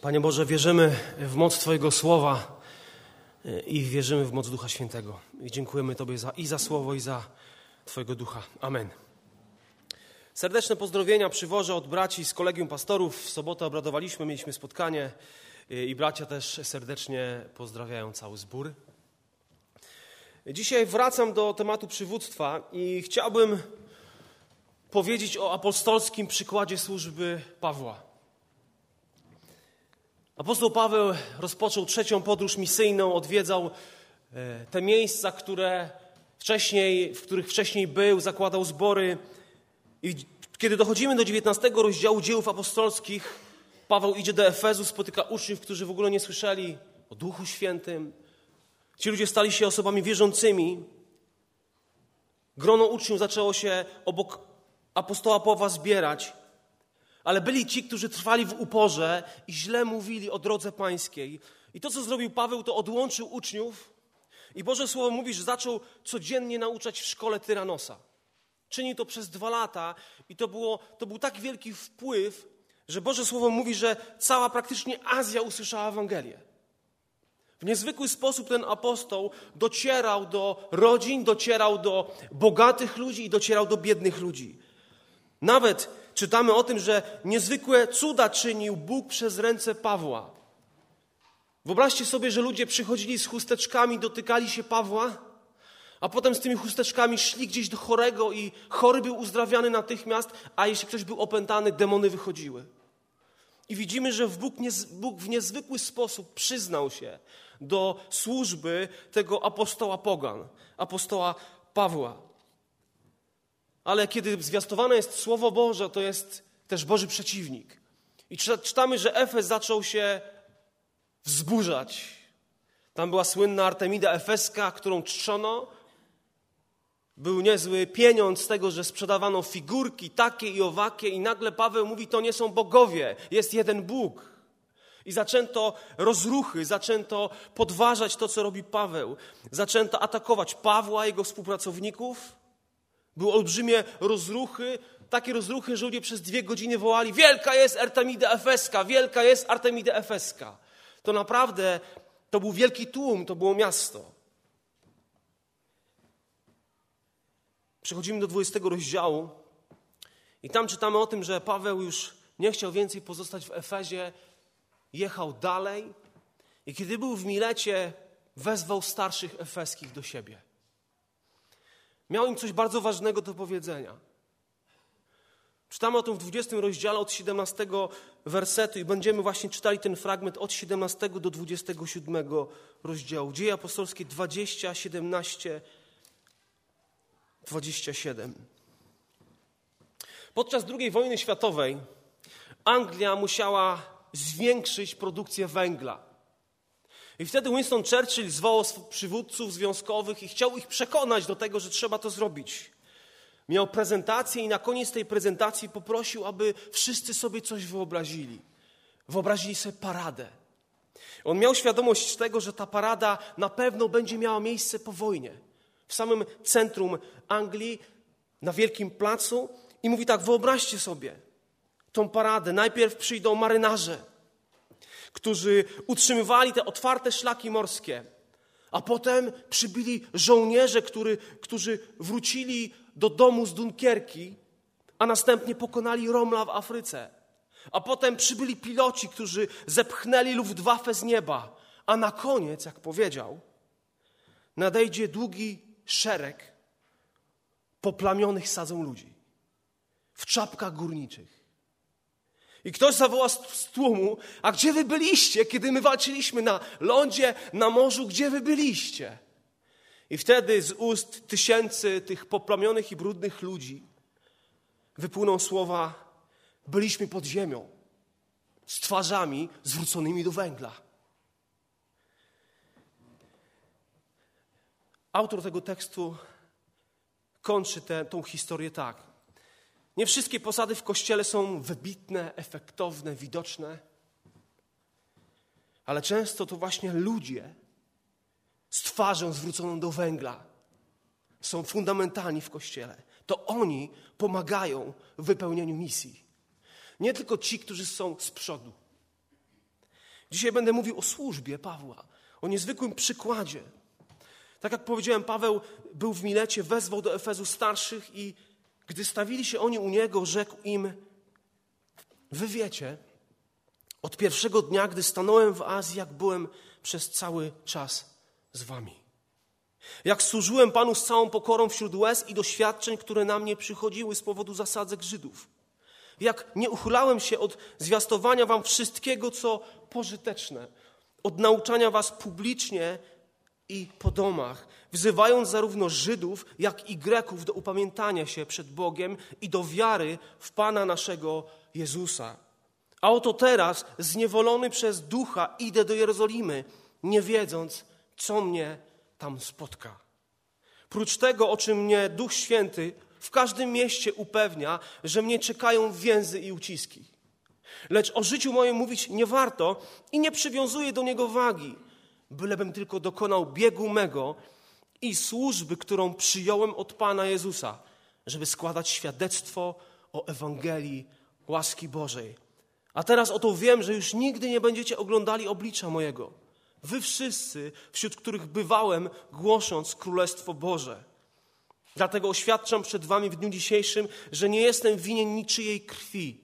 Panie Boże, wierzymy w moc Twojego słowa e, i wierzymy w moc Ducha Świętego. I dziękujemy Tobie za, i za słowo, i za Twojego Ducha. Amen. Serdeczne pozdrowienia przywożę od braci z kolegium pastorów. W sobotę obradowaliśmy, mieliśmy spotkanie e, i bracia też serdecznie pozdrawiają cały zbór. Dzisiaj wracam do tematu przywództwa i chciałbym powiedzieć o apostolskim przykładzie służby Pawła. Apostoł Paweł rozpoczął trzecią podróż misyjną, odwiedzał e, te miejsca, które wcześniej, w których wcześniej był, zakładał zbory. I kiedy dochodzimy do 19 rozdziału dziejów apostolskich, Paweł idzie do Efezu, spotyka uczniów, którzy w ogóle nie słyszeli o Duchu Świętym. Ci ludzie stali się osobami wierzącymi. Grono uczniów zaczęło się obok apostoła Pawła zbierać. Ale byli ci, którzy trwali w uporze i źle mówili o drodze pańskiej. I to, co zrobił Paweł, to odłączył uczniów. I Boże Słowo mówi, że zaczął codziennie nauczać w szkole Tyranosa. Czynił to przez dwa lata i to, było, to był tak wielki wpływ, że Boże Słowo mówi, że cała praktycznie Azja usłyszała Ewangelię. W niezwykły sposób ten apostoł docierał do rodzin, docierał do bogatych ludzi i docierał do biednych ludzi. Nawet czytamy o tym, że niezwykłe cuda czynił Bóg przez ręce Pawła. Wyobraźcie sobie, że ludzie przychodzili z chusteczkami, dotykali się Pawła, a potem z tymi chusteczkami szli gdzieś do chorego i chory był uzdrawiany natychmiast, a jeśli ktoś był opętany, demony wychodziły. I widzimy, że Bóg, Bóg w niezwykły sposób przyznał się do służby tego apostoła Pogan, apostoła Pawła. Ale kiedy zwiastowane jest Słowo Boże, to jest też Boży przeciwnik. I czytamy, że Efes zaczął się wzburzać. Tam była słynna Artemida Efeska, którą czczono. Był niezły pieniądz z tego, że sprzedawano figurki takie i owakie, i nagle Paweł mówi: To nie są bogowie, jest jeden Bóg. I zaczęto rozruchy, zaczęto podważać to, co robi Paweł. Zaczęto atakować Pawła, jego współpracowników. Były olbrzymie rozruchy, takie rozruchy, że ludzie przez dwie godziny wołali: Wielka jest Artemida Efeska, wielka jest Artemida Efeska. To naprawdę to był wielki tłum, to było miasto. Przechodzimy do 20 rozdziału i tam czytamy o tym, że Paweł już nie chciał więcej pozostać w Efezie, jechał dalej i kiedy był w Milecie, wezwał starszych efeskich do siebie. Miał im coś bardzo ważnego do powiedzenia. Czytamy o tym w 20 rozdziale od 17 wersetu i będziemy właśnie czytali ten fragment od 17 do 27 rozdziału. Dzieje apostolskie 20, 17, 27. Podczas II wojny światowej Anglia musiała zwiększyć produkcję węgla. I wtedy Winston Churchill zwołał przywódców związkowych i chciał ich przekonać do tego, że trzeba to zrobić. Miał prezentację i na koniec tej prezentacji poprosił, aby wszyscy sobie coś wyobrazili. Wyobrazili sobie paradę. On miał świadomość tego, że ta parada na pewno będzie miała miejsce po wojnie. W samym centrum Anglii, na wielkim placu. I mówi tak: wyobraźcie sobie tą paradę. Najpierw przyjdą marynarze którzy utrzymywali te otwarte szlaki morskie. A potem przybyli żołnierze, który, którzy wrócili do domu z Dunkierki, a następnie pokonali Romla w Afryce. A potem przybyli piloci, którzy zepchnęli Luftwaffe z nieba. A na koniec, jak powiedział, nadejdzie długi szereg poplamionych sadzą ludzi w czapkach górniczych. I ktoś zawoła z tłumu, a gdzie wy byliście, kiedy my walczyliśmy na lądzie, na morzu, gdzie wy byliście? I wtedy z ust tysięcy tych poplamionych i brudnych ludzi wypłyną słowa: Byliśmy pod ziemią, z twarzami zwróconymi do węgla. Autor tego tekstu kończy tę historię tak. Nie wszystkie posady w kościele są wybitne, efektowne, widoczne, ale często to właśnie ludzie z twarzą zwróconą do węgla są fundamentalni w kościele. To oni pomagają w wypełnieniu misji. Nie tylko ci, którzy są z przodu, Dzisiaj będę mówił o służbie Pawła, o niezwykłym przykładzie. Tak jak powiedziałem, Paweł był w Milecie, wezwał do Efezu starszych i gdy stawili się oni u niego, rzekł im: Wy wiecie, od pierwszego dnia, gdy stanąłem w Azji, jak byłem przez cały czas z wami. Jak służyłem Panu z całą pokorą wśród łez i doświadczeń, które na mnie przychodziły z powodu zasadzek Żydów. Jak nie uchylałem się od zwiastowania wam wszystkiego, co pożyteczne, od nauczania was publicznie i po domach, wzywając zarówno Żydów, jak i Greków do upamiętania się przed Bogiem i do wiary w Pana naszego Jezusa. A oto teraz, zniewolony przez ducha, idę do Jerozolimy, nie wiedząc, co mnie tam spotka. Prócz tego, o czym mnie Duch Święty w każdym mieście upewnia, że mnie czekają więzy i uciski. Lecz o życiu moim mówić nie warto i nie przywiązuję do niego wagi, bylebym tylko dokonał biegu mego i służby, którą przyjąłem od Pana Jezusa, żeby składać świadectwo o Ewangelii łaski Bożej. A teraz oto wiem, że już nigdy nie będziecie oglądali oblicza mojego. Wy wszyscy, wśród których bywałem, głosząc Królestwo Boże. Dlatego oświadczam przed Wami w dniu dzisiejszym, że nie jestem winien niczyjej krwi.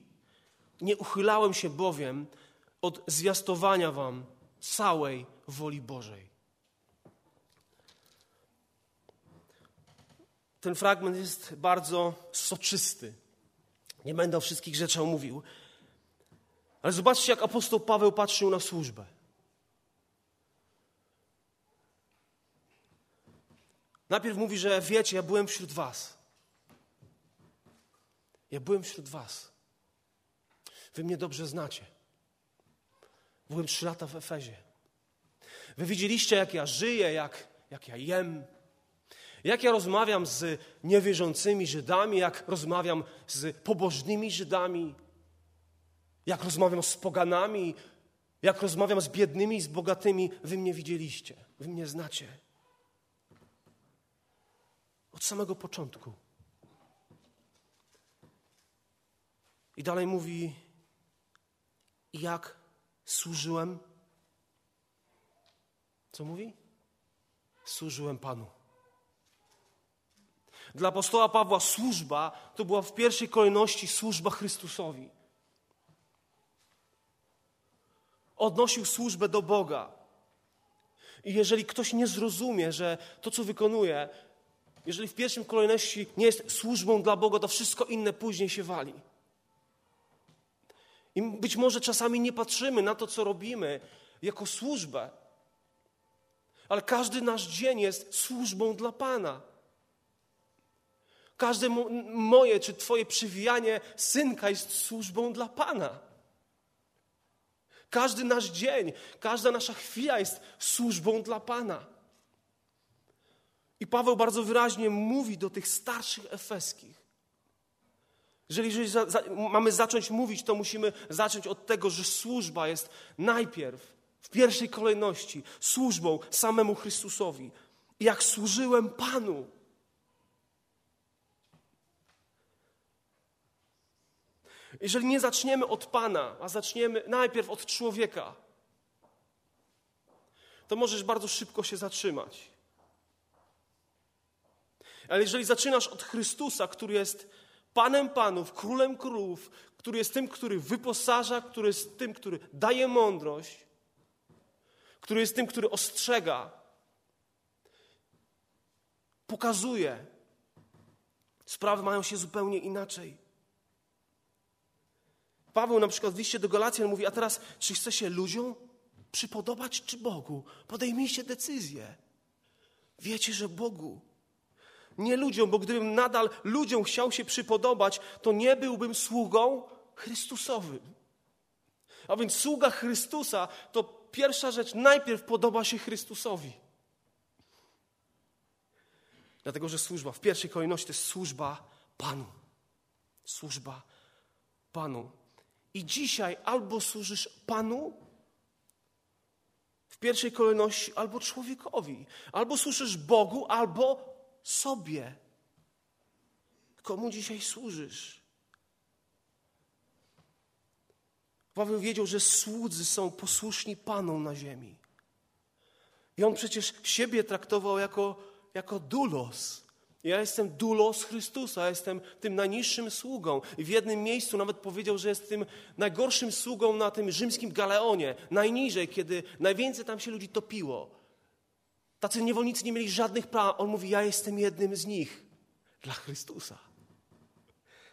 Nie uchylałem się bowiem od zwiastowania Wam całej woli Bożej. Ten fragment jest bardzo soczysty. Nie będę o wszystkich rzeczach mówił. Ale zobaczcie, jak apostoł Paweł patrzył na służbę. Najpierw mówi, że wiecie, ja byłem wśród Was. Ja byłem wśród Was. Wy mnie dobrze znacie. Byłem trzy lata w Efezie. Wy widzieliście, jak ja żyję, jak, jak ja jem, jak ja rozmawiam z niewierzącymi Żydami, jak rozmawiam z pobożnymi Żydami, jak rozmawiam z poganami, jak rozmawiam z biednymi i z bogatymi. Wy mnie widzieliście, wy mnie znacie. Od samego początku. I dalej mówi, jak służyłem. Co mówi? Służyłem Panu. Dla apostoła Pawła służba to była w pierwszej kolejności służba Chrystusowi. Odnosił służbę do Boga. I jeżeli ktoś nie zrozumie, że to, co wykonuje, jeżeli w pierwszym kolejności nie jest służbą dla Boga, to wszystko inne później się wali. I być może czasami nie patrzymy na to, co robimy, jako służbę, ale każdy nasz dzień jest służbą dla Pana. Każde moje czy Twoje przywijanie synka jest służbą dla Pana. Każdy nasz dzień, każda nasza chwila jest służbą dla Pana. I Paweł bardzo wyraźnie mówi do tych starszych efeskich, że jeżeli za, za, mamy zacząć mówić, to musimy zacząć od tego, że służba jest najpierw, w pierwszej kolejności, służbą samemu Chrystusowi. Jak służyłem Panu. Jeżeli nie zaczniemy od Pana, a zaczniemy najpierw od człowieka, to możesz bardzo szybko się zatrzymać. Ale jeżeli zaczynasz od Chrystusa, który jest Panem Panów, Królem Królów, który jest tym, który wyposaża, który jest tym, który daje mądrość, który jest tym, który ostrzega, pokazuje, sprawy mają się zupełnie inaczej. Paweł na przykład w liście do Galacjan mówi, a teraz czy chce się ludziom przypodobać, czy Bogu? Podejmijcie decyzję. Wiecie, że Bogu nie ludziom, bo gdybym nadal ludziom chciał się przypodobać, to nie byłbym sługą Chrystusowym. A więc sługa Chrystusa to pierwsza rzecz, najpierw podoba się Chrystusowi. Dlatego, że służba w pierwszej kolejności to jest służba Panu. Służba Panu. I dzisiaj albo służysz Panu w pierwszej kolejności, albo człowiekowi. Albo służysz Bogu, albo sobie. Komu dzisiaj służysz? Paweł wiedział, że słudzy są posłuszni Panom na ziemi. I on przecież siebie traktował jako, jako dulos. Ja jestem dulos Chrystusa, jestem tym najniższym sługą. W jednym miejscu nawet powiedział, że jest tym najgorszym sługą na tym rzymskim galeonie, najniżej, kiedy najwięcej tam się ludzi topiło. Tacy niewolnicy nie mieli żadnych praw. On mówi: Ja jestem jednym z nich dla Chrystusa.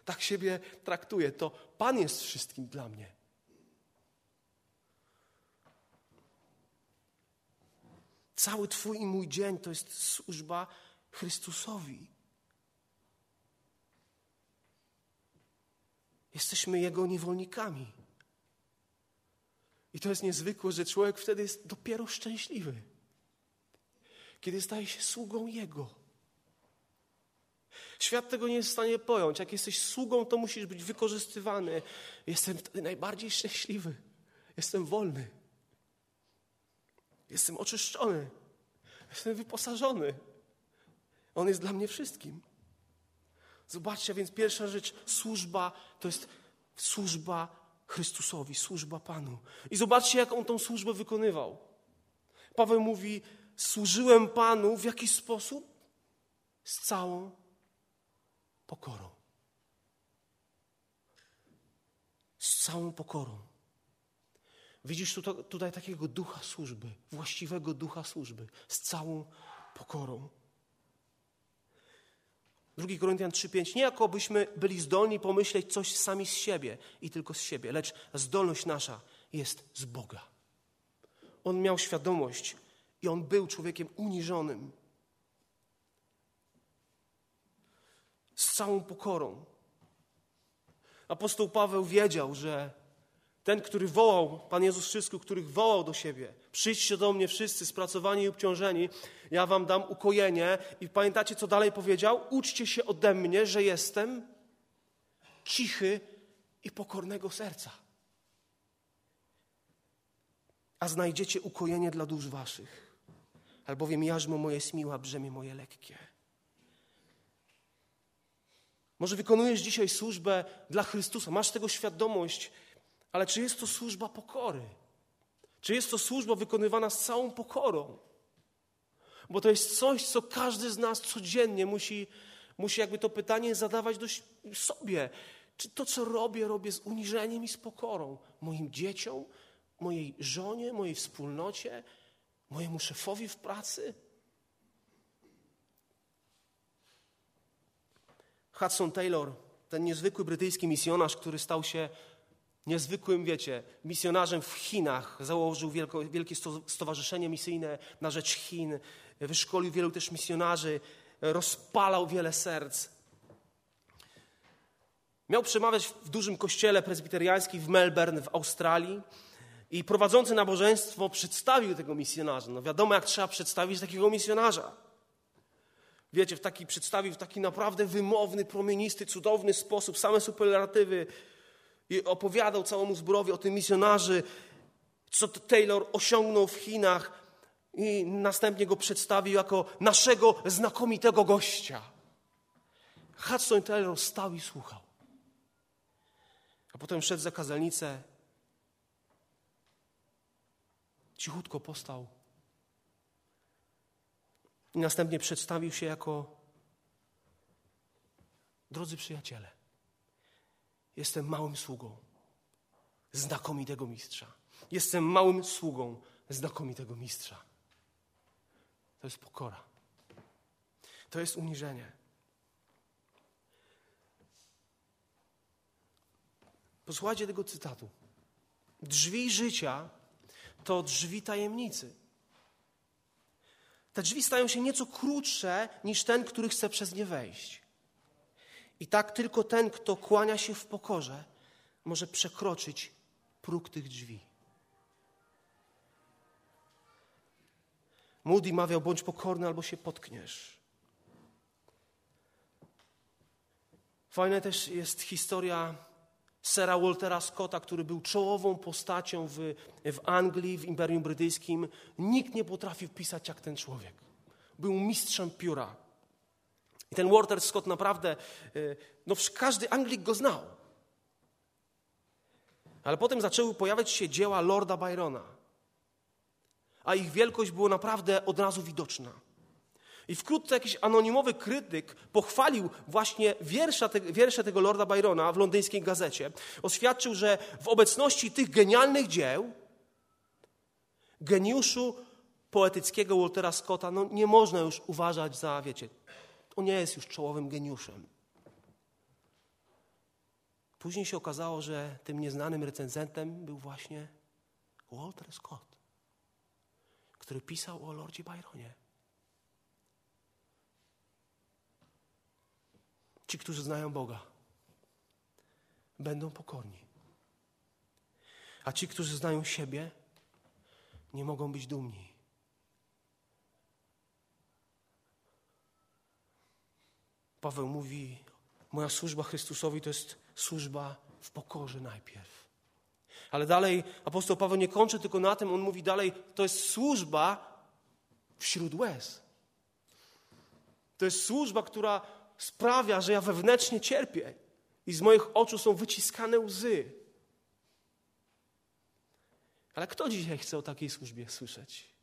Tak siebie traktuje. To Pan jest wszystkim dla mnie. Cały Twój i mój dzień to jest służba Chrystusowi. Jesteśmy Jego niewolnikami. I to jest niezwykłe, że człowiek wtedy jest dopiero szczęśliwy, kiedy staje się sługą Jego. Świat tego nie jest w stanie pojąć. Jak jesteś sługą, to musisz być wykorzystywany. Jestem wtedy najbardziej szczęśliwy. Jestem wolny. Jestem oczyszczony. Jestem wyposażony. On jest dla mnie wszystkim. Zobaczcie, więc pierwsza rzecz, służba to jest służba Chrystusowi, służba Panu. I zobaczcie, jak on tą służbę wykonywał. Paweł mówi: Służyłem Panu w jaki sposób? Z całą pokorą. Z całą pokorą. Widzisz tutaj takiego ducha służby, właściwego ducha służby, z całą pokorą. 2 Koryntian 3:5 nie jakobyśmy byli zdolni pomyśleć coś sami z siebie i tylko z siebie, lecz zdolność nasza jest z Boga. On miał świadomość i on był człowiekiem uniżonym. Z całą pokorą. Apostoł Paweł wiedział, że ten, który wołał, Pan Jezus wszystkich, których wołał do siebie, przyjdźcie do mnie wszyscy spracowani i obciążeni, ja wam dam ukojenie. I pamiętacie, co dalej powiedział? Uczcie się ode mnie, że jestem cichy i pokornego serca. A znajdziecie ukojenie dla dusz waszych, albowiem jarzmo moje jest miła, brzemię moje lekkie. Może wykonujesz dzisiaj służbę dla Chrystusa, masz tego świadomość, ale czy jest to służba pokory? Czy jest to służba wykonywana z całą pokorą? Bo to jest coś, co każdy z nas codziennie musi, musi jakby to pytanie zadawać do sobie. Czy to, co robię, robię z uniżeniem i z pokorą moim dzieciom, mojej żonie, mojej wspólnocie, mojemu szefowi w pracy? Hudson Taylor, ten niezwykły brytyjski misjonarz, który stał się niezwykłym, wiecie, misjonarzem w Chinach. Założył wielko, wielkie stowarzyszenie misyjne na rzecz Chin. Wyszkolił wielu też misjonarzy. Rozpalał wiele serc. Miał przemawiać w dużym kościele prezbiteriańskim w Melbourne w Australii. I prowadzący nabożeństwo przedstawił tego misjonarza. No wiadomo, jak trzeba przedstawić takiego misjonarza. Wiecie, w taki, przedstawił w taki naprawdę wymowny, promienisty, cudowny sposób, same superlatywy, i opowiadał całemu zborowi o tym misjonarzy, co Taylor osiągnął w Chinach i następnie go przedstawił jako naszego znakomitego gościa. Hudson Taylor stał i słuchał. A potem szedł za kazalnicę, cichutko postał i następnie przedstawił się jako drodzy przyjaciele. Jestem małym sługą znakomitego mistrza. Jestem małym sługą znakomitego mistrza. To jest pokora. To jest uniżenie. Posłuchajcie tego cytatu. Drzwi życia to drzwi tajemnicy. Te drzwi stają się nieco krótsze niż ten, który chce przez nie wejść. I tak tylko ten, kto kłania się w pokorze, może przekroczyć próg tych drzwi. Moody mawiał: bądź pokorny, albo się potkniesz. Fajna też jest historia Sera Waltera Scotta, który był czołową postacią w, w Anglii, w Imperium Brytyjskim. Nikt nie potrafił pisać jak ten człowiek. Był mistrzem pióra. I ten Walter Scott naprawdę, e, no każdy Anglik go znał. Ale potem zaczęły pojawiać się dzieła Lorda Byrona. A ich wielkość była naprawdę od razu widoczna. I wkrótce jakiś anonimowy krytyk pochwalił właśnie wiersza te, wiersze tego Lorda Byrona w londyńskiej gazecie. Oświadczył, że w obecności tych genialnych dzieł geniuszu poetyckiego Waltera Scotta no, nie można już uważać za, wiecie, on nie jest już czołowym geniuszem. Później się okazało, że tym nieznanym recenzentem był właśnie Walter Scott, który pisał o Lordzie Byronie. Ci, którzy znają Boga, będą pokorni. A ci, którzy znają siebie, nie mogą być dumni. Paweł mówi: Moja służba Chrystusowi to jest służba w pokorze najpierw. Ale dalej apostoł Paweł nie kończy tylko na tym, on mówi dalej: To jest służba wśród łez. To jest służba, która sprawia, że ja wewnętrznie cierpię i z moich oczu są wyciskane łzy. Ale kto dzisiaj chce o takiej służbie słyszeć?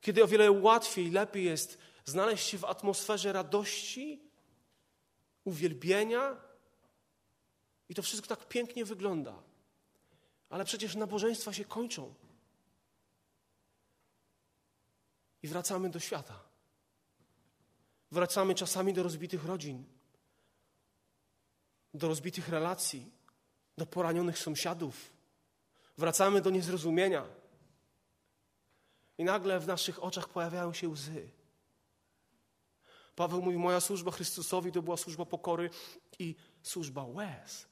Kiedy o wiele łatwiej, lepiej jest znaleźć się w atmosferze radości, uwielbienia i to wszystko tak pięknie wygląda. Ale przecież nabożeństwa się kończą. I wracamy do świata. Wracamy czasami do rozbitych rodzin, do rozbitych relacji, do poranionych sąsiadów. Wracamy do niezrozumienia. I nagle w naszych oczach pojawiają się łzy. Paweł mówi: Moja służba Chrystusowi to była służba pokory i służba łez.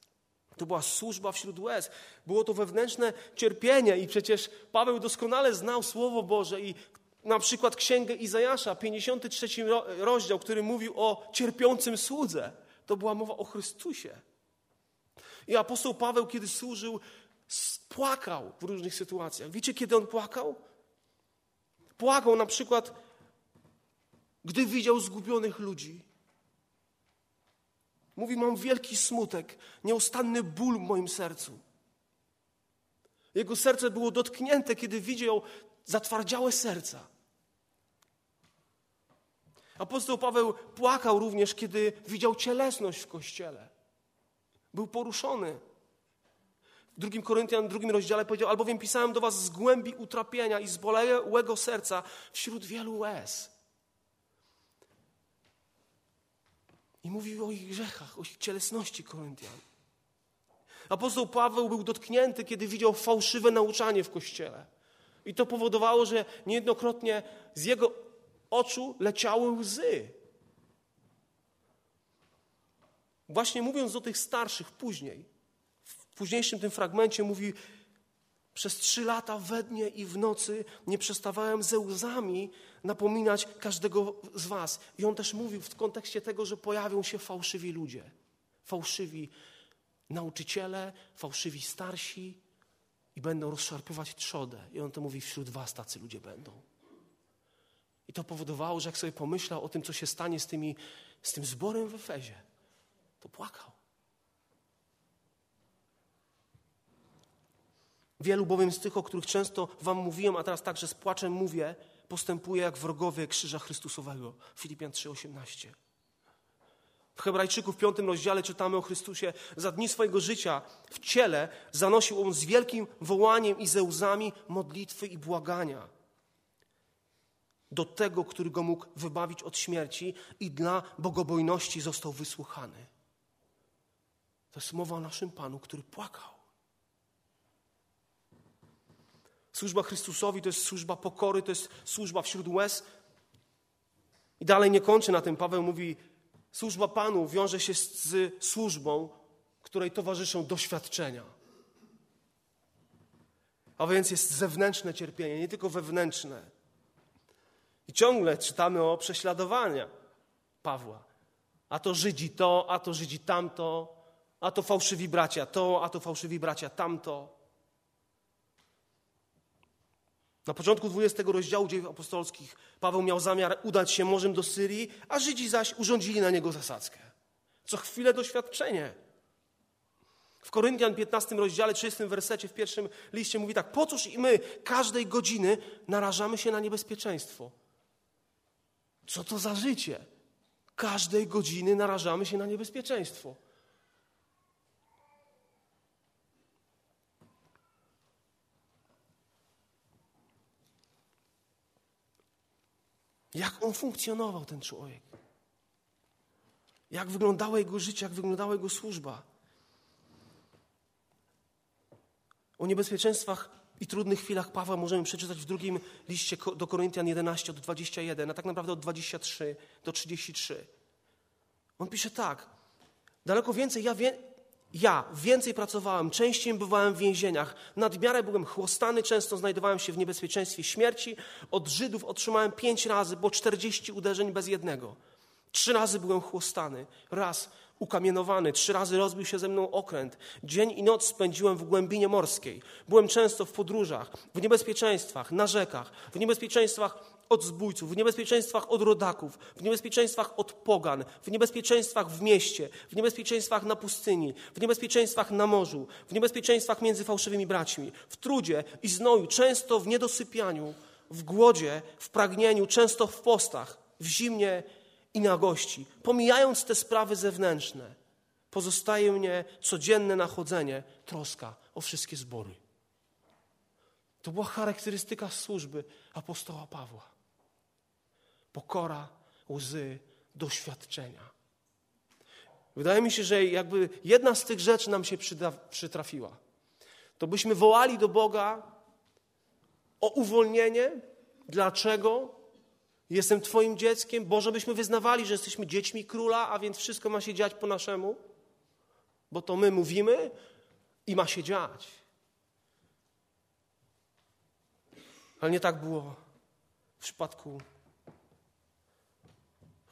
To była służba wśród łez. Było to wewnętrzne cierpienie, i przecież Paweł doskonale znał Słowo Boże i na przykład Księgę Izajasza, 53 rozdział, który mówił o cierpiącym słudze. To była mowa o Chrystusie. I apostoł Paweł, kiedy służył, płakał w różnych sytuacjach. Wiecie, kiedy on płakał? Płakał na przykład, gdy widział zgubionych ludzi. Mówi, mam wielki smutek, nieustanny ból w moim sercu. Jego serce było dotknięte, kiedy widział zatwardziałe serca. Apostoł Paweł płakał również, kiedy widział cielesność w kościele. Był poruszony. W drugim Koryntian, drugim rozdziale powiedział, albowiem pisałem do was z głębi utrapienia i z serca wśród wielu łez. I mówił o ich grzechach, o ich cielesności Koryntian. Apostoł Paweł był dotknięty, kiedy widział fałszywe nauczanie w kościele. I to powodowało, że niejednokrotnie z jego oczu leciały łzy. Właśnie mówiąc do tych starszych później, w późniejszym tym fragmencie mówi, przez trzy lata we dnie i w nocy nie przestawałem ze łzami napominać każdego z was. I on też mówił w kontekście tego, że pojawią się fałszywi ludzie. Fałszywi nauczyciele, fałszywi starsi i będą rozszarpywać trzodę. I on to mówi, wśród was tacy ludzie będą. I to powodowało, że jak sobie pomyślał o tym, co się stanie z, tymi, z tym zborem w Efezie, to płakał. Wielu bowiem z tych, o których często wam mówiłem, a teraz także z płaczem mówię, postępuje jak wrogowie krzyża Chrystusowego. Filipian 3,18. W Hebrajczyku w piątym rozdziale czytamy o Chrystusie. Za dni swojego życia w ciele zanosił on z wielkim wołaniem i ze łzami modlitwy i błagania do tego, który go mógł wybawić od śmierci i dla bogobojności został wysłuchany. To jest mowa o naszym Panu, który płakał. Służba Chrystusowi to jest służba pokory, to jest służba wśród łez. I dalej nie kończy na tym. Paweł mówi, służba Panu wiąże się z, z służbą, której towarzyszą doświadczenia. A więc jest zewnętrzne cierpienie, nie tylko wewnętrzne. I ciągle czytamy o prześladowania Pawła. A to Żydzi to, a to Żydzi tamto, a to fałszywi bracia to, a to fałszywi bracia tamto. Na początku 20 rozdziału dziejów apostolskich Paweł miał zamiar udać się morzem do Syrii, a Żydzi zaś urządzili na niego zasadzkę. Co chwilę doświadczenie. W Koryntian 15 rozdziale, 30 wersecie, w pierwszym liście mówi tak: Po cóż i my każdej godziny narażamy się na niebezpieczeństwo? Co to za życie? Każdej godziny narażamy się na niebezpieczeństwo. Jak on funkcjonował, ten człowiek? Jak wyglądało jego życie, jak wyglądała jego służba? O niebezpieczeństwach i trudnych chwilach Pawła możemy przeczytać w drugim liście do Koryntian 11 od 21, a tak naprawdę od 23 do 33. On pisze tak: Daleko więcej ja, wie, ja więcej pracowałem, częściej bywałem w więzieniach, nadmiarę byłem chłostany, często znajdowałem się w niebezpieczeństwie śmierci. Od Żydów otrzymałem pięć razy, bo czterdzieści uderzeń bez jednego. Trzy razy byłem chłostany, raz ukamienowany, trzy razy rozbił się ze mną okręt. Dzień i noc spędziłem w głębinie morskiej. Byłem często w podróżach, w niebezpieczeństwach, na rzekach, w niebezpieczeństwach od zbójców, w niebezpieczeństwach od rodaków, w niebezpieczeństwach od pogan, w niebezpieczeństwach w mieście, w niebezpieczeństwach na pustyni, w niebezpieczeństwach na morzu, w niebezpieczeństwach między fałszywymi braćmi, w trudzie i znoju, często w niedosypianiu, w głodzie, w pragnieniu, często w postach, w zimnie i nagości. Pomijając te sprawy zewnętrzne, pozostaje mnie codzienne nachodzenie, troska o wszystkie zbory. To była charakterystyka służby apostoła Pawła pokora, łzy, doświadczenia. Wydaje mi się, że jakby jedna z tych rzeczy nam się przytrafiła, to byśmy wołali do Boga o uwolnienie. Dlaczego? Jestem Twoim dzieckiem. Boże, byśmy wyznawali, że jesteśmy dziećmi króla, a więc wszystko ma się dziać po naszemu, bo to my mówimy i ma się dziać. Ale nie tak było w przypadku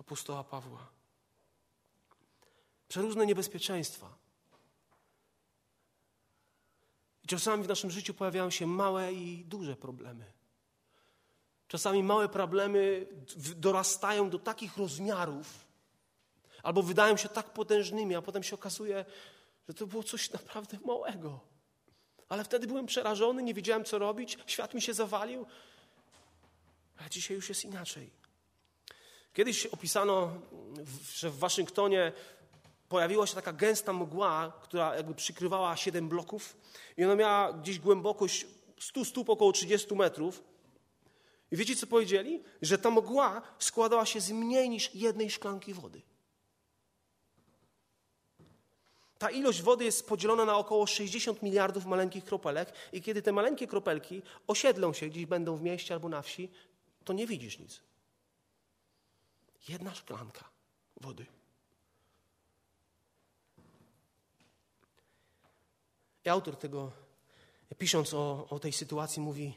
apostoła Pawła. Przeróżne niebezpieczeństwa. I czasami w naszym życiu pojawiają się małe i duże problemy. Czasami małe problemy dorastają do takich rozmiarów, albo wydają się tak potężnymi, a potem się okazuje, że to było coś naprawdę małego. Ale wtedy byłem przerażony, nie wiedziałem co robić, świat mi się zawalił, a dzisiaj już jest inaczej. Kiedyś opisano, że w Waszyngtonie pojawiła się taka gęsta mgła, która jakby przykrywała siedem bloków i ona miała gdzieś głębokość 100 stóp, około 30 metrów. I wiecie, co powiedzieli? Że ta mgła składała się z mniej niż jednej szklanki wody. Ta ilość wody jest podzielona na około 60 miliardów maleńkich kropelek i kiedy te maleńkie kropelki osiedlą się, gdzieś będą w mieście albo na wsi, to nie widzisz nic. Jedna szklanka wody. I autor tego, pisząc o, o tej sytuacji, mówi: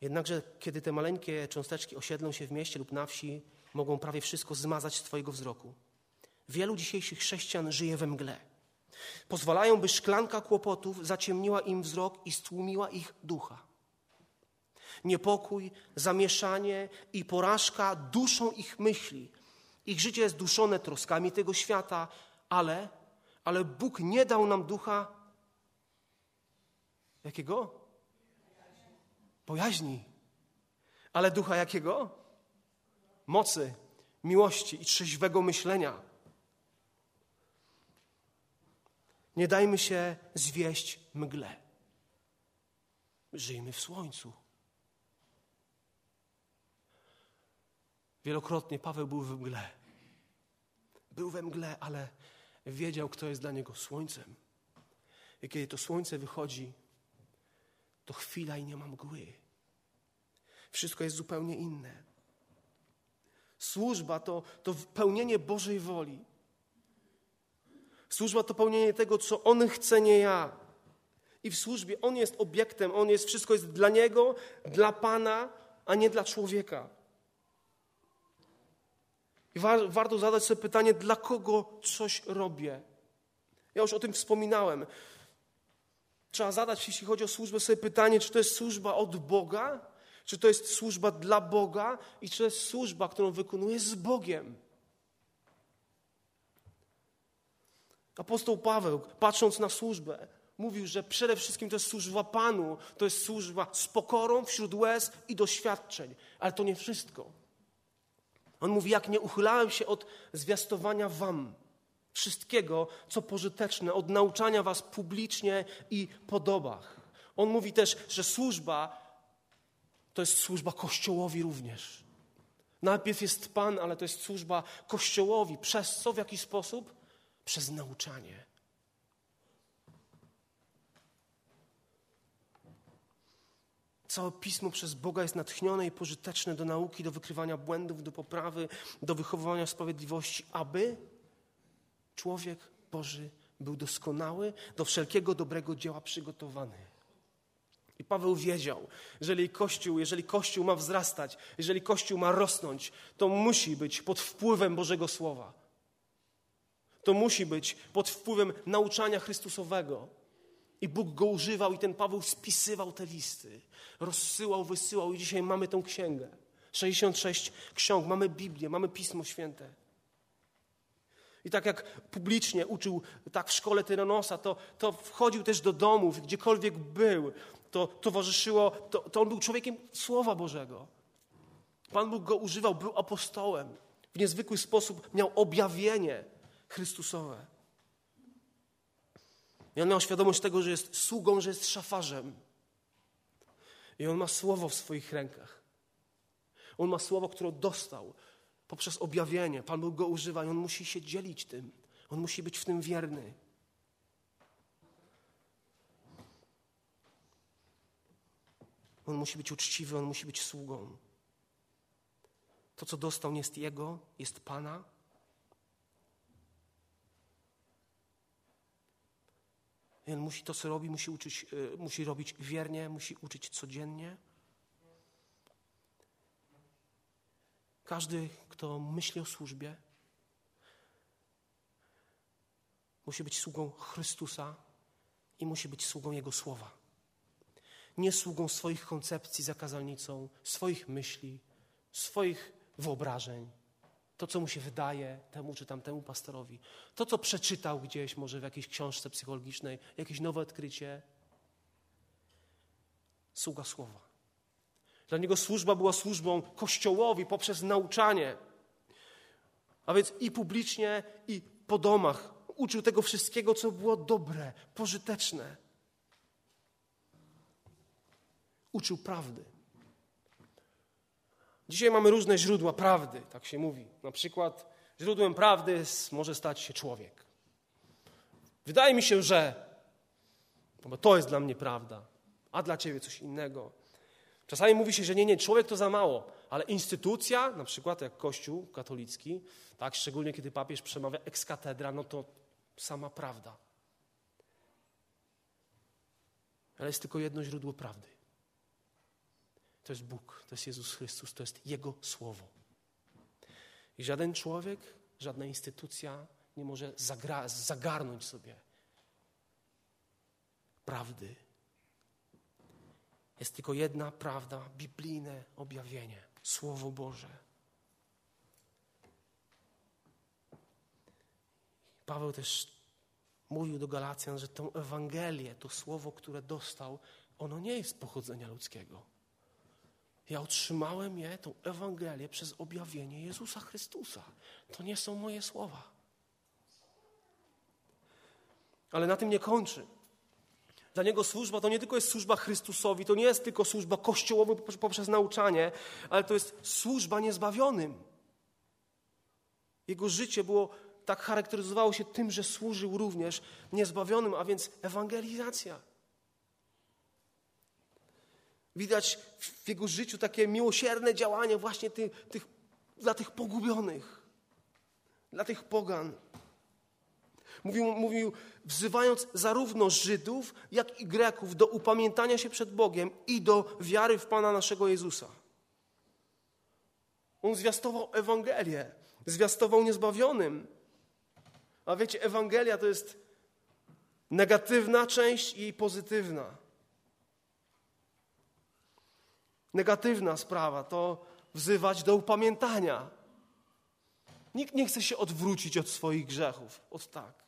Jednakże, kiedy te maleńkie cząsteczki osiedlą się w mieście lub na wsi, mogą prawie wszystko zmazać z Twojego wzroku. Wielu dzisiejszych chrześcijan żyje we mgle. Pozwalają, by szklanka kłopotów zaciemniła im wzrok i stłumiła ich ducha. Niepokój, zamieszanie i porażka duszą ich myśli. Ich życie jest duszone troskami tego świata, ale, ale Bóg nie dał nam ducha jakiego? Bojaźni. Ale ducha jakiego? Mocy, miłości i trzeźwego myślenia. Nie dajmy się zwieść mgle. Żyjmy w słońcu. Wielokrotnie Paweł był we mgle. Był we mgle, ale wiedział, kto jest dla niego słońcem. I kiedy to słońce wychodzi, to chwila i nie ma mgły. Wszystko jest zupełnie inne. Służba to, to pełnienie Bożej woli. Służba to pełnienie tego, co On chce, nie ja. I w służbie On jest obiektem, On jest, wszystko jest dla Niego, dla Pana, a nie dla człowieka. I wa warto zadać sobie pytanie, dla kogo coś robię. Ja już o tym wspominałem. Trzeba zadać, jeśli chodzi o służbę, sobie pytanie, czy to jest służba od Boga, czy to jest służba dla Boga i czy to jest służba, którą wykonuję z Bogiem. Apostoł Paweł, patrząc na służbę, mówił, że przede wszystkim to jest służba Panu, to jest służba z pokorą wśród łez i doświadczeń. Ale to nie wszystko. On mówi, jak nie uchylałem się od zwiastowania wam wszystkiego, co pożyteczne, od nauczania was publicznie i podobach. On mówi też, że służba to jest służba Kościołowi również. Najpierw jest Pan, ale to jest służba Kościołowi. Przez co? W jaki sposób? Przez nauczanie. Całe pismo przez Boga jest natchnione i pożyteczne do nauki, do wykrywania błędów, do poprawy, do wychowywania sprawiedliwości, aby człowiek Boży był doskonały, do wszelkiego dobrego dzieła przygotowany. I Paweł wiedział, jeżeli Kościół, jeżeli Kościół ma wzrastać, jeżeli Kościół ma rosnąć, to musi być pod wpływem Bożego Słowa. To musi być pod wpływem nauczania Chrystusowego. I Bóg go używał i ten Paweł spisywał te listy. Rozsyłał, wysyłał i dzisiaj mamy tę księgę. 66 ksiąg, mamy Biblię, mamy Pismo Święte. I tak jak publicznie uczył tak w szkole Tyranosa, to, to wchodził też do domów, gdziekolwiek był, to towarzyszyło, to, to on był człowiekiem Słowa Bożego. Pan Bóg go używał, był apostołem. W niezwykły sposób miał objawienie Chrystusowe. I on miał świadomość tego, że jest sługą, że jest szafarzem. I on ma słowo w swoich rękach. On ma słowo, które dostał poprzez objawienie. Pan Bóg go używa i on musi się dzielić tym. On musi być w tym wierny. On musi być uczciwy, on musi być sługą. To, co dostał, nie jest jego, jest Pana. I on musi to, co robi, musi, uczyć, e, musi robić wiernie, musi uczyć codziennie. Każdy, kto myśli o służbie, musi być sługą Chrystusa i musi być sługą Jego słowa. Nie sługą swoich koncepcji zakazalnicą, swoich myśli, swoich wyobrażeń. To, co mu się wydaje temu czy tamtemu pastorowi. To, co przeczytał gdzieś, może w jakiejś książce psychologicznej, jakieś nowe odkrycie. Sługa słowa. Dla niego służba była służbą Kościołowi poprzez nauczanie. A więc i publicznie, i po domach. Uczył tego wszystkiego, co było dobre, pożyteczne. Uczył prawdy. Dzisiaj mamy różne źródła prawdy, tak się mówi. Na przykład źródłem prawdy może stać się człowiek. Wydaje mi się, że no bo to jest dla mnie prawda, a dla ciebie coś innego. Czasami mówi się, że nie, nie, człowiek to za mało, ale instytucja, na przykład jak Kościół katolicki, tak, szczególnie kiedy papież przemawia ex cathedra, no to sama prawda. Ale jest tylko jedno źródło prawdy. To jest Bóg, to jest Jezus Chrystus, to jest Jego Słowo. I żaden człowiek, żadna instytucja nie może zagarnąć sobie prawdy jest tylko jedna prawda, biblijne objawienie, Słowo Boże. Paweł też mówił do Galacjan, że tę Ewangelię, to słowo, które dostał, ono nie jest pochodzenia ludzkiego. Ja otrzymałem je, tą Ewangelię, przez objawienie Jezusa Chrystusa. To nie są moje słowa. Ale na tym nie kończy. Dla niego służba to nie tylko jest służba Chrystusowi, to nie jest tylko służba kościołowa poprzez nauczanie, ale to jest służba niezbawionym. Jego życie było tak charakteryzowało się tym, że służył również niezbawionym, a więc ewangelizacja. Widać w jego życiu takie miłosierne działanie właśnie tych, dla tych pogubionych, dla tych pogan. Mówił, mówił, wzywając zarówno Żydów, jak i Greków do upamiętania się przed Bogiem i do wiary w Pana naszego Jezusa. On zwiastował Ewangelię, zwiastował niezbawionym. A wiecie, Ewangelia to jest negatywna część i pozytywna. Negatywna sprawa to wzywać do upamiętania. Nikt nie chce się odwrócić od swoich grzechów. Od tak.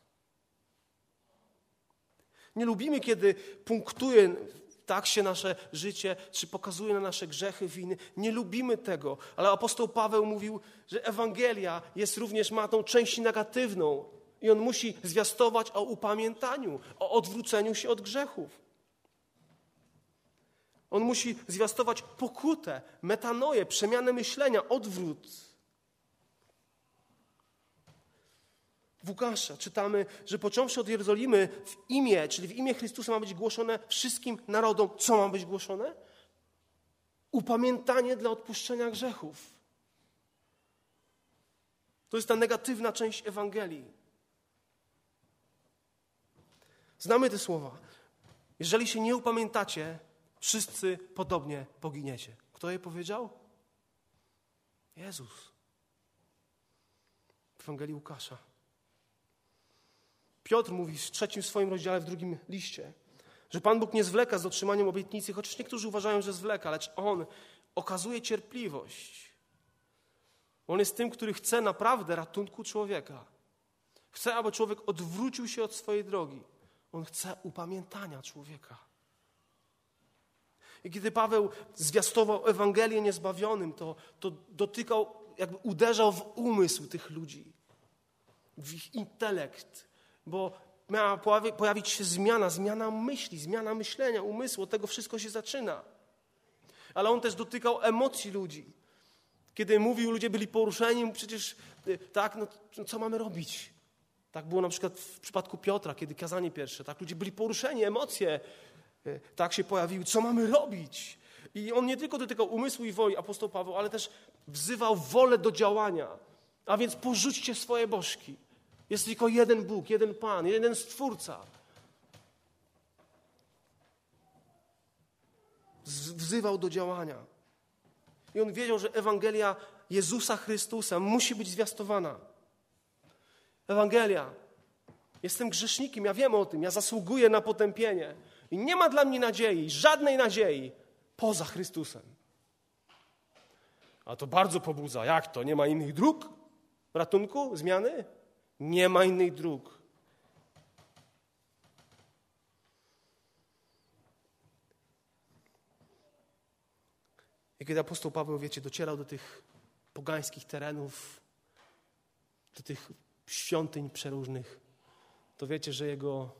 Nie lubimy, kiedy punktuje tak się nasze życie, czy pokazuje na nasze grzechy, winy. Nie lubimy tego. Ale apostoł Paweł mówił, że Ewangelia jest również ma tą część negatywną. I on musi zwiastować o upamiętaniu, o odwróceniu się od grzechów. On musi zwiastować pokutę, metanoję, przemianę myślenia, odwrót. W Łukasza czytamy, że począwszy od Jerozolimy w imię, czyli w imię Chrystusa ma być głoszone wszystkim narodom. Co ma być głoszone? Upamiętanie dla odpuszczenia grzechów. To jest ta negatywna część Ewangelii. Znamy te słowa. Jeżeli się nie upamiętacie, wszyscy podobnie poginiecie. Kto je powiedział? Jezus. W Ewangelii Łukasza. Piotr mówi w trzecim swoim rozdziale, w drugim liście, że Pan Bóg nie zwleka z otrzymaniem obietnicy, chociaż niektórzy uważają, że zwleka, lecz On okazuje cierpliwość. On jest tym, który chce naprawdę ratunku człowieka. Chce, aby człowiek odwrócił się od swojej drogi. On chce upamiętania człowieka. I kiedy Paweł zwiastował Ewangelię niezbawionym, to, to dotykał, jakby uderzał w umysł tych ludzi, w ich intelekt, bo miała pojawić się zmiana, zmiana myśli, zmiana myślenia, umysłu, od tego wszystko się zaczyna. Ale on też dotykał emocji ludzi. Kiedy mówił, ludzie byli poruszeni, przecież y, tak, no, no co mamy robić? Tak było na przykład w przypadku Piotra, kiedy kazanie pierwsze. Tak, ludzie byli poruszeni, emocje tak się pojawiły. Co mamy robić? I on nie tylko dotykał umysłu i woli, apostoł Paweł, ale też wzywał wolę do działania. A więc porzućcie swoje bożki. Jest tylko jeden Bóg, jeden Pan, jeden Stwórca. Wzywał do działania. I on wiedział, że Ewangelia Jezusa Chrystusa musi być zwiastowana. Ewangelia. Jestem grzesznikiem, ja wiem o tym, ja zasługuję na potępienie. I nie ma dla mnie nadziei, żadnej nadziei poza Chrystusem. A to bardzo pobudza. Jak to? Nie ma innych dróg ratunku, zmiany? Nie ma innych dróg. I kiedy apostoł Paweł, wiecie, docierał do tych pogańskich terenów, do tych świątyń przeróżnych, to wiecie, że jego,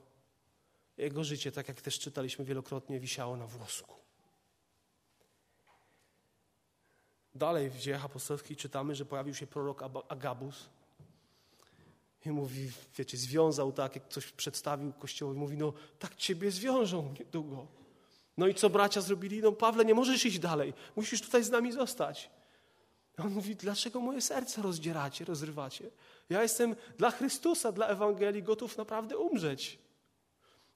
jego życie, tak jak też czytaliśmy wielokrotnie, wisiało na włosku. Dalej w dziejach apostolskich czytamy, że pojawił się prorok Agabus, i mówi, wiecie, związał tak, jak coś przedstawił Kościołowi. Mówi, no tak ciebie zwiążą niedługo. No i co bracia zrobili? No Pawle, nie możesz iść dalej. Musisz tutaj z nami zostać. On mówi, dlaczego moje serce rozdzieracie, rozrywacie? Ja jestem dla Chrystusa, dla Ewangelii gotów naprawdę umrzeć.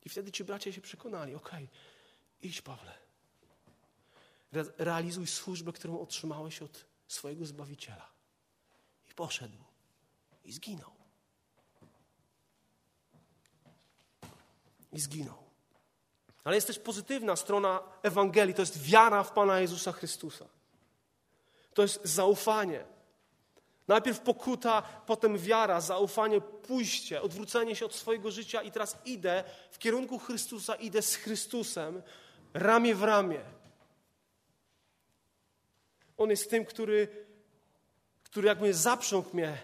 I wtedy ci bracia się przekonali, okej, okay, idź Pawle. Re realizuj służbę, którą otrzymałeś od swojego Zbawiciela. I poszedł. I zginął. i zginął. Ale jest też pozytywna strona Ewangelii, to jest wiara w Pana Jezusa Chrystusa. To jest zaufanie. Najpierw pokuta, potem wiara, zaufanie, pójście, odwrócenie się od swojego życia i teraz idę w kierunku Chrystusa, idę z Chrystusem, ramię w ramię. On jest tym, który, który jakby zaprząg mnie.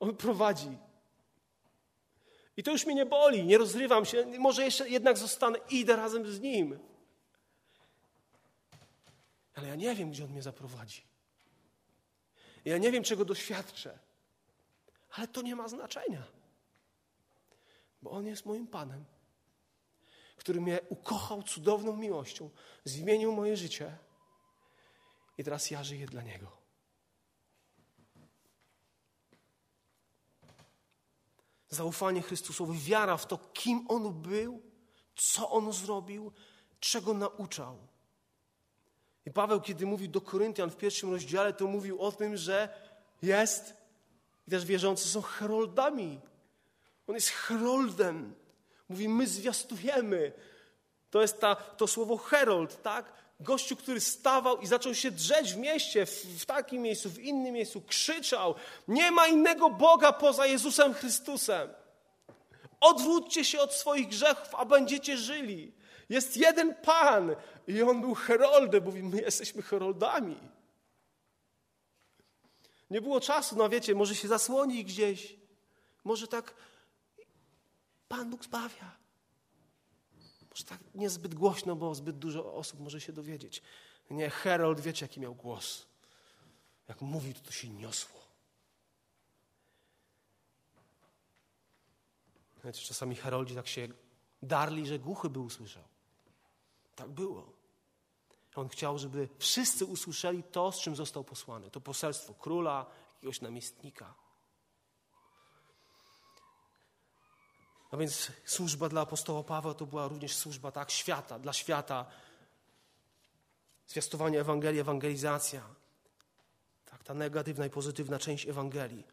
On prowadzi. I to już mnie nie boli, nie rozrywam się, może jeszcze jednak zostanę, idę razem z Nim. Ale ja nie wiem, gdzie On mnie zaprowadzi. Ja nie wiem, czego doświadczę. Ale to nie ma znaczenia. Bo On jest moim Panem, który mnie ukochał cudowną miłością, zmienił moje życie i teraz ja żyję dla Niego. zaufanie Chrystusowi, wiara w to, kim On był, co On zrobił, czego nauczał. I Paweł, kiedy mówił do Koryntian w pierwszym rozdziale, to mówił o tym, że jest, i też wierzący są heroldami. On jest heroldem. Mówi, my zwiastujemy. To jest ta, to słowo herold, tak? Gościu, który stawał i zaczął się drzeć w mieście, w, w, takim miejscu, w innym miejscu, krzyczał: Nie ma innego Boga poza Jezusem Chrystusem. Odwróćcie się od swoich grzechów, a będziecie żyli. Jest jeden Pan i on był heroldem. Mówi, my jesteśmy heroldami. Nie było czasu, no wiecie, może się zasłoni gdzieś. Może tak Pan Bóg zbawia. Może tak niezbyt głośno, bo zbyt dużo osób może się dowiedzieć. Nie, Herold, wiecie, jaki miał głos. Jak mówił, to to się niosło. Wiecie, czasami heroldzi tak się darli, że głuchy by usłyszał. Tak było. On chciał, żeby wszyscy usłyszeli to, z czym został posłany. To poselstwo króla, jakiegoś namiestnika. No więc służba dla apostoła Pawła to była również służba tak świata, dla świata. Zwiastowanie Ewangelii, ewangelizacja. Tak, ta negatywna i pozytywna część Ewangelii.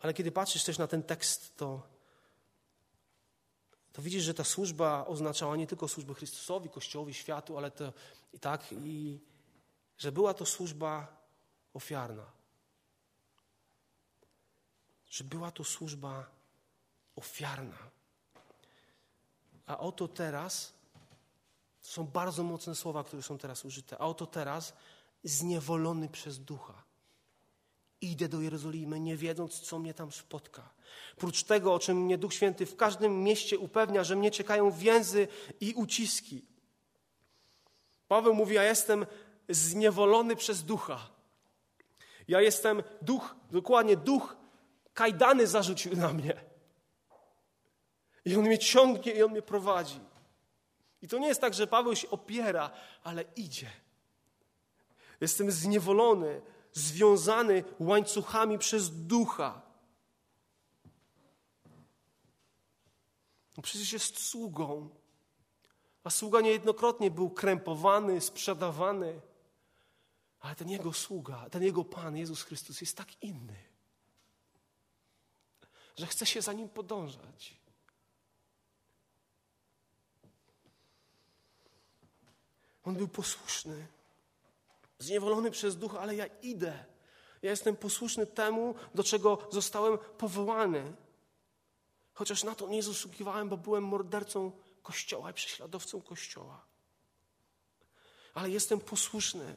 Ale kiedy patrzysz też na ten tekst, to, to widzisz, że ta służba oznaczała nie tylko służbę Chrystusowi, Kościołowi, światu, ale to i tak, i że była to służba ofiarna. Że była to służba ofiarna. A oto teraz, to są bardzo mocne słowa, które są teraz użyte, a oto teraz zniewolony przez ducha. Idę do Jerozolimy, nie wiedząc, co mnie tam spotka. Prócz tego, o czym mnie Duch Święty w każdym mieście upewnia, że mnie czekają więzy i uciski. Paweł mówi: Ja jestem zniewolony przez ducha. Ja jestem duch, dokładnie duch kajdany zarzucił na mnie. I on mnie ciągnie i on mnie prowadzi. I to nie jest tak, że Paweł się opiera, ale idzie. Jestem zniewolony, związany łańcuchami przez ducha. No przecież jest sługą. A sługa niejednokrotnie był krępowany, sprzedawany. Ale ten jego sługa, ten jego Pan, Jezus Chrystus, jest tak inny, że chce się za nim podążać. On był posłuszny, zniewolony przez ducha, ale ja idę. Ja jestem posłuszny temu, do czego zostałem powołany. Chociaż na to nie zasługiwałem, bo byłem mordercą Kościoła i prześladowcą Kościoła. Ale jestem posłuszny.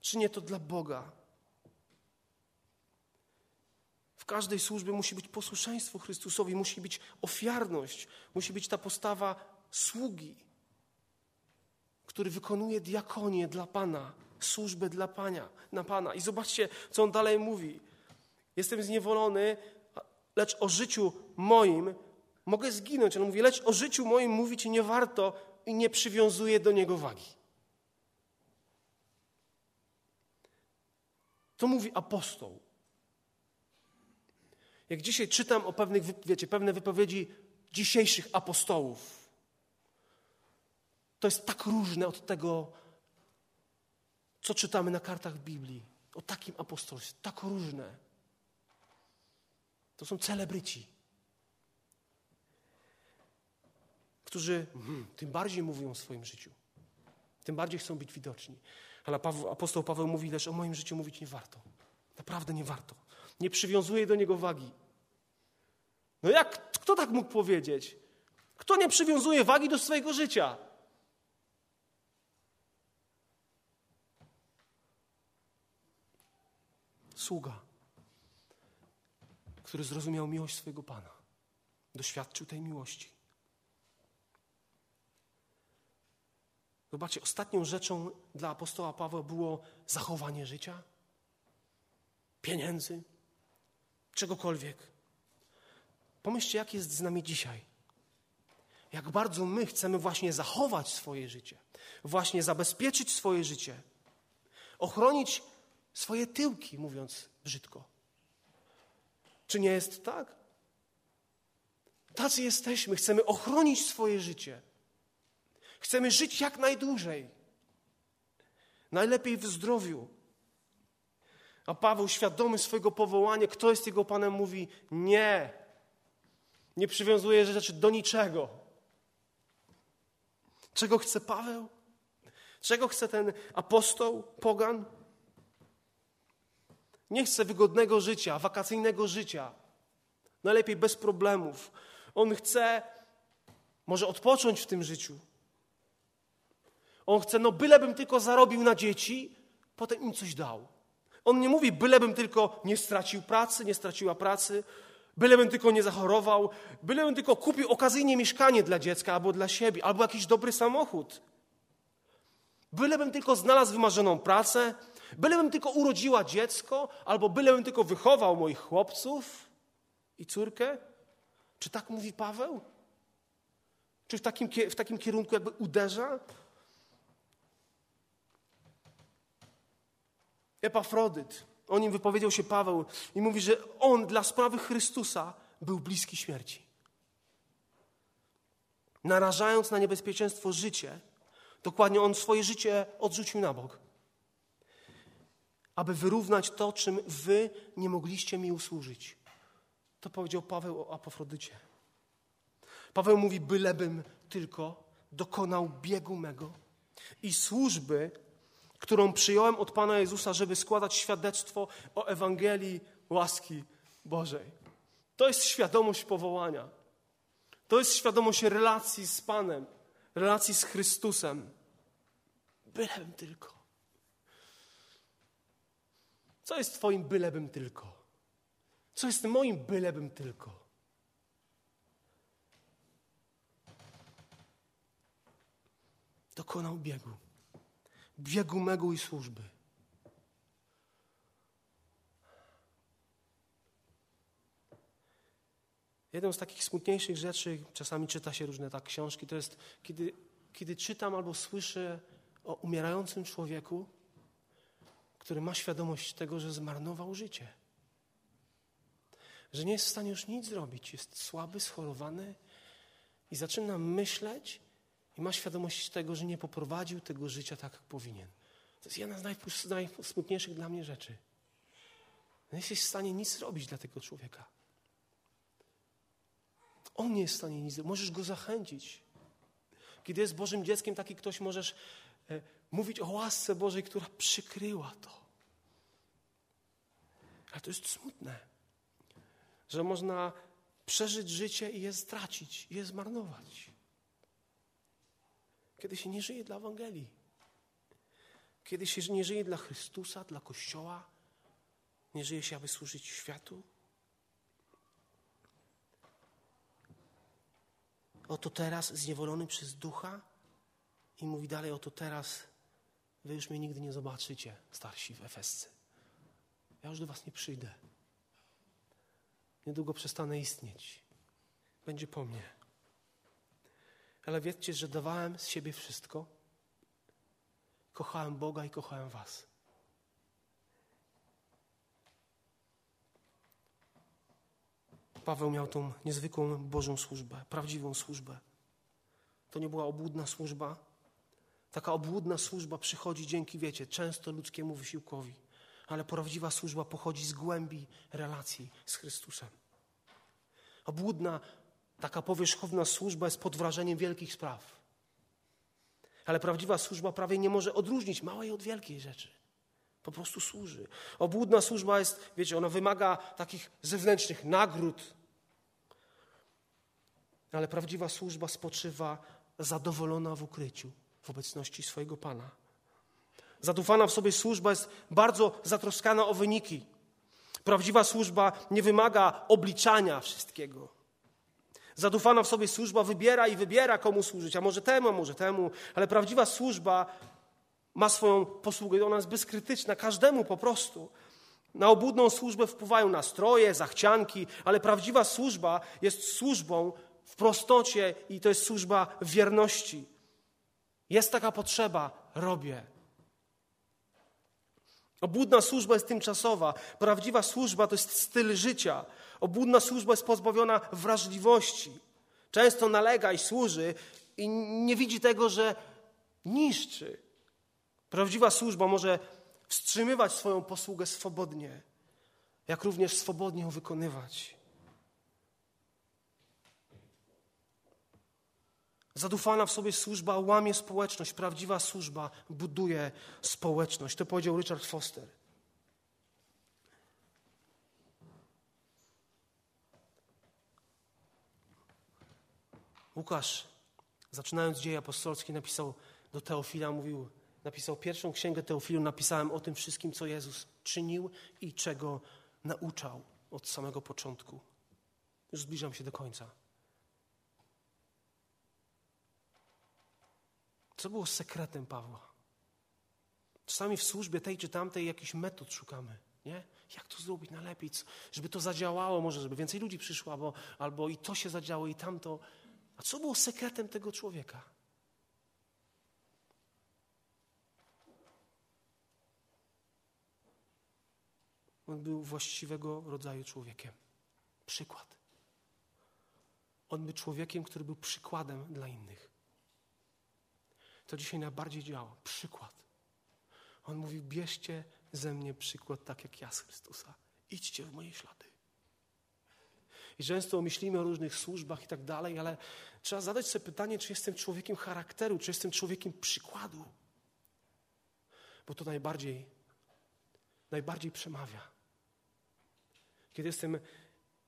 Czynię to dla Boga. W każdej służbie musi być posłuszeństwo Chrystusowi, musi być ofiarność, musi być ta postawa sługi który wykonuje diakonię dla Pana, służbę dla Pana, na Pana. I zobaczcie, co on dalej mówi. Jestem zniewolony, lecz o życiu moim mogę zginąć. On mówi, lecz o życiu moim mówić nie warto i nie przywiązuje do niego wagi. To mówi apostoł. Jak dzisiaj czytam o pewnych, wiecie, pewne wypowiedzi dzisiejszych apostołów, to jest tak różne od tego, co czytamy na kartach Biblii. O takim apostolstwie. Tak różne. To są celebryci, którzy hmm, tym bardziej mówią o swoim życiu. Tym bardziej chcą być widoczni. Ale apostoł Paweł mówi też, o moim życiu mówić nie warto. Naprawdę nie warto. Nie przywiązuje do niego wagi. No jak, kto tak mógł powiedzieć? Kto nie przywiązuje wagi do swojego życia? Sługa, który zrozumiał miłość swojego Pana. Doświadczył tej miłości. Zobaczcie, ostatnią rzeczą dla apostoła Pawła było zachowanie życia, pieniędzy, czegokolwiek. Pomyślcie, jak jest z nami dzisiaj. Jak bardzo my chcemy właśnie zachować swoje życie, właśnie zabezpieczyć swoje życie, ochronić swoje tyłki, mówiąc brzydko. Czy nie jest tak? Tacy jesteśmy, chcemy ochronić swoje życie. Chcemy żyć jak najdłużej. Najlepiej w zdrowiu. A Paweł, świadomy swojego powołania, kto jest jego panem, mówi: Nie. Nie przywiązuje rzeczy do niczego. Czego chce Paweł? Czego chce ten apostoł, pogan? Nie chcę wygodnego życia, wakacyjnego życia. najlepiej bez problemów. On chce może odpocząć w tym życiu. On chce, no bylebym tylko zarobił na dzieci, potem im coś dał. On nie mówi, bylebym tylko nie stracił pracy, nie straciła pracy, bylebym tylko nie zachorował, bylebym tylko kupił okazyjnie mieszkanie dla dziecka albo dla siebie, albo jakiś dobry samochód. Bylebym tylko znalazł wymarzoną pracę, bylebym tylko urodziła dziecko, albo bylebym tylko wychował moich chłopców i córkę. Czy tak mówi Paweł? Czy w takim, w takim kierunku jakby uderza? Epafrodyt, o nim wypowiedział się Paweł i mówi, że on dla sprawy Chrystusa był bliski śmierci. Narażając na niebezpieczeństwo życie, dokładnie on swoje życie odrzucił na bok, aby wyrównać to, czym wy nie mogliście mi usłużyć. To powiedział Paweł o Apofrodycie. Paweł mówi, bylebym tylko dokonał biegu mego i służby, którą przyjąłem od Pana Jezusa, żeby składać świadectwo o Ewangelii łaski Bożej. To jest świadomość powołania. To jest świadomość relacji z Panem, relacji z Chrystusem. Bylebym tylko. Co jest Twoim bylebym tylko? Co jest moim bylebym tylko? dokonał biegu. Biegu mego i służby. Jedną z takich smutniejszych rzeczy, czasami czyta się różne tak książki, to jest, kiedy, kiedy czytam albo słyszę o umierającym człowieku, który ma świadomość tego, że zmarnował życie. Że nie jest w stanie już nic zrobić, jest słaby, schorowany i zaczyna myśleć, i ma świadomość tego, że nie poprowadził tego życia tak, jak powinien. To jest jedna z najsmutniejszych dla mnie rzeczy. Nie jesteś w stanie nic zrobić dla tego człowieka. On nie jest w stanie nic zrobić. Możesz go zachęcić. Kiedy jest Bożym dzieckiem, taki ktoś możesz e, mówić o łasce Bożej, która przykryła to. Ale to jest smutne, że można przeżyć życie i je stracić, i je zmarnować kiedy się nie żyje dla Ewangelii, kiedy się nie żyje dla Chrystusa, dla Kościoła, nie żyje się, aby służyć światu. Oto teraz zniewolony przez ducha i mówi dalej, oto teraz wy już mnie nigdy nie zobaczycie, starsi w Efescy. Ja już do was nie przyjdę. Niedługo przestanę istnieć. Będzie po mnie. Ale wiedzcie, że dawałem z siebie wszystko. Kochałem Boga i kochałem Was. Paweł miał tą niezwykłą Bożą służbę, prawdziwą służbę. To nie była obłudna służba. Taka obłudna służba przychodzi dzięki, wiecie, często ludzkiemu wysiłkowi, ale prawdziwa służba pochodzi z głębi relacji z Chrystusem. Obłudna Taka powierzchowna służba jest pod wrażeniem wielkich spraw. Ale prawdziwa służba prawie nie może odróżnić małej od wielkiej rzeczy. Po prostu służy. Obłudna służba jest, wiecie, ona wymaga takich zewnętrznych nagród. Ale prawdziwa służba spoczywa zadowolona w ukryciu, w obecności swojego Pana. Zadufana w sobie służba jest bardzo zatroskana o wyniki. Prawdziwa służba nie wymaga obliczania wszystkiego. Zadufana w sobie służba wybiera i wybiera, komu służyć, a może temu, a może temu, ale prawdziwa służba ma swoją posługę, ona jest bezkrytyczna, każdemu po prostu. Na obłudną służbę wpływają nastroje, zachcianki, ale prawdziwa służba jest służbą w prostocie i to jest służba wierności. Jest taka potrzeba, robię. Obłudna służba jest tymczasowa, prawdziwa służba to jest styl życia. Obłudna służba jest pozbawiona wrażliwości. Często nalega i służy i nie widzi tego, że niszczy. Prawdziwa służba może wstrzymywać swoją posługę swobodnie, jak również swobodnie ją wykonywać. Zadufana w sobie służba łamie społeczność. Prawdziwa służba buduje społeczność. To powiedział Richard Foster. Łukasz, zaczynając dzieje apostolskie, napisał do Teofila, mówił, napisał pierwszą księgę Teofilu, napisałem o tym wszystkim, co Jezus czynił i czego nauczał od samego początku. Już zbliżam się do końca. Co było sekretem Pawła? Czasami w służbie tej czy tamtej jakichś metod szukamy. Nie? Jak to zrobić najlepiej, żeby to zadziałało, może żeby więcej ludzi przyszło, albo, albo i to się zadziało, i tamto. A co było sekretem tego człowieka? On był właściwego rodzaju człowiekiem. Przykład. On był człowiekiem, który był przykładem dla innych. To dzisiaj najbardziej działa. Przykład. On mówił: bierzcie ze mnie przykład tak jak ja z Chrystusa. Idźcie w moje ślady. I często myślimy o różnych służbach i tak dalej, ale trzeba zadać sobie pytanie, czy jestem człowiekiem charakteru, czy jestem człowiekiem przykładu. Bo to najbardziej, najbardziej przemawia. Kiedy jestem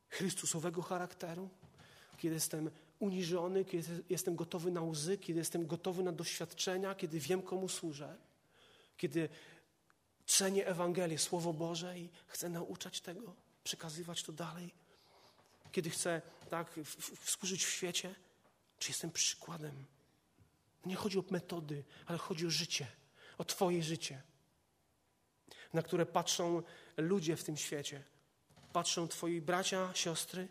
Chrystusowego charakteru, kiedy jestem uniżony, kiedy jestem gotowy na łzy, kiedy jestem gotowy na doświadczenia, kiedy wiem, komu służę, kiedy cenię Ewangelię, Słowo Boże i chcę nauczać tego, przekazywać to dalej, kiedy chcę tak służyć w świecie, czy jestem przykładem. Nie chodzi o metody, ale chodzi o życie, o Twoje życie, na które patrzą ludzie w tym świecie. Patrzą Twoi bracia, siostry.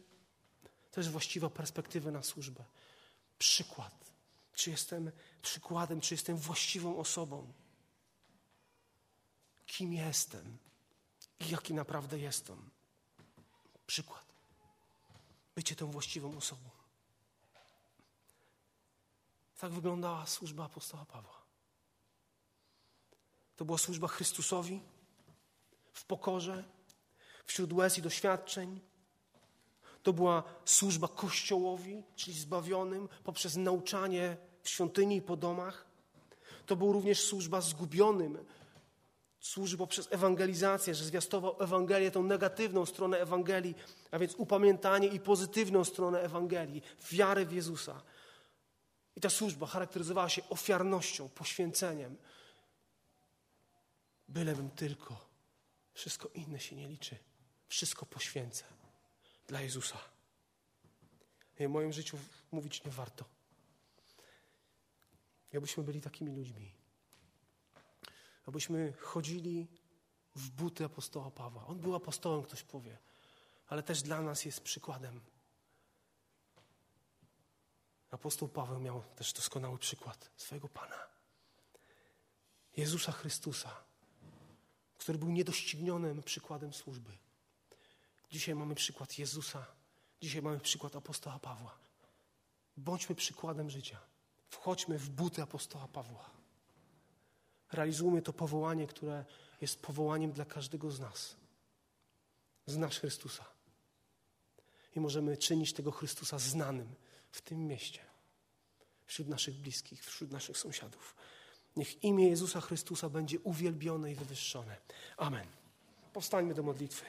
To jest właściwa perspektywa na służbę. Przykład. Czy jestem przykładem, czy jestem właściwą osobą? Kim jestem i jaki naprawdę jestem? Przykład. Bycie tą właściwą osobą. Tak wyglądała służba apostoła Pawła. To była służba Chrystusowi w pokorze, wśród łez i doświadczeń. To była służba Kościołowi, czyli zbawionym poprzez nauczanie w świątyni i po domach. To była również służba zgubionym. Służy poprzez ewangelizację, że zwiastował Ewangelię, tą negatywną stronę Ewangelii, a więc upamiętanie i pozytywną stronę Ewangelii, wiarę w Jezusa. I ta służba charakteryzowała się ofiarnością, poświęceniem. Bylebym tylko. Wszystko inne się nie liczy. Wszystko poświęcę dla Jezusa. I w moim życiu mówić nie warto. Jakbyśmy byli takimi ludźmi. Abyśmy chodzili w buty apostoła Pawła. On był apostołem, ktoś powie, ale też dla nas jest przykładem. Apostoł Paweł miał też doskonały przykład swojego Pana. Jezusa Chrystusa, który był niedoścignionym przykładem służby. Dzisiaj mamy przykład Jezusa, dzisiaj mamy przykład apostoła Pawła. Bądźmy przykładem życia. Wchodźmy w buty apostoła Pawła. Realizujmy to powołanie, które jest powołaniem dla każdego z nas. Znasz Chrystusa. I możemy czynić tego Chrystusa znanym w tym mieście, wśród naszych bliskich, wśród naszych sąsiadów. Niech imię Jezusa Chrystusa będzie uwielbione i wywyższone. Amen. Powstańmy do modlitwy.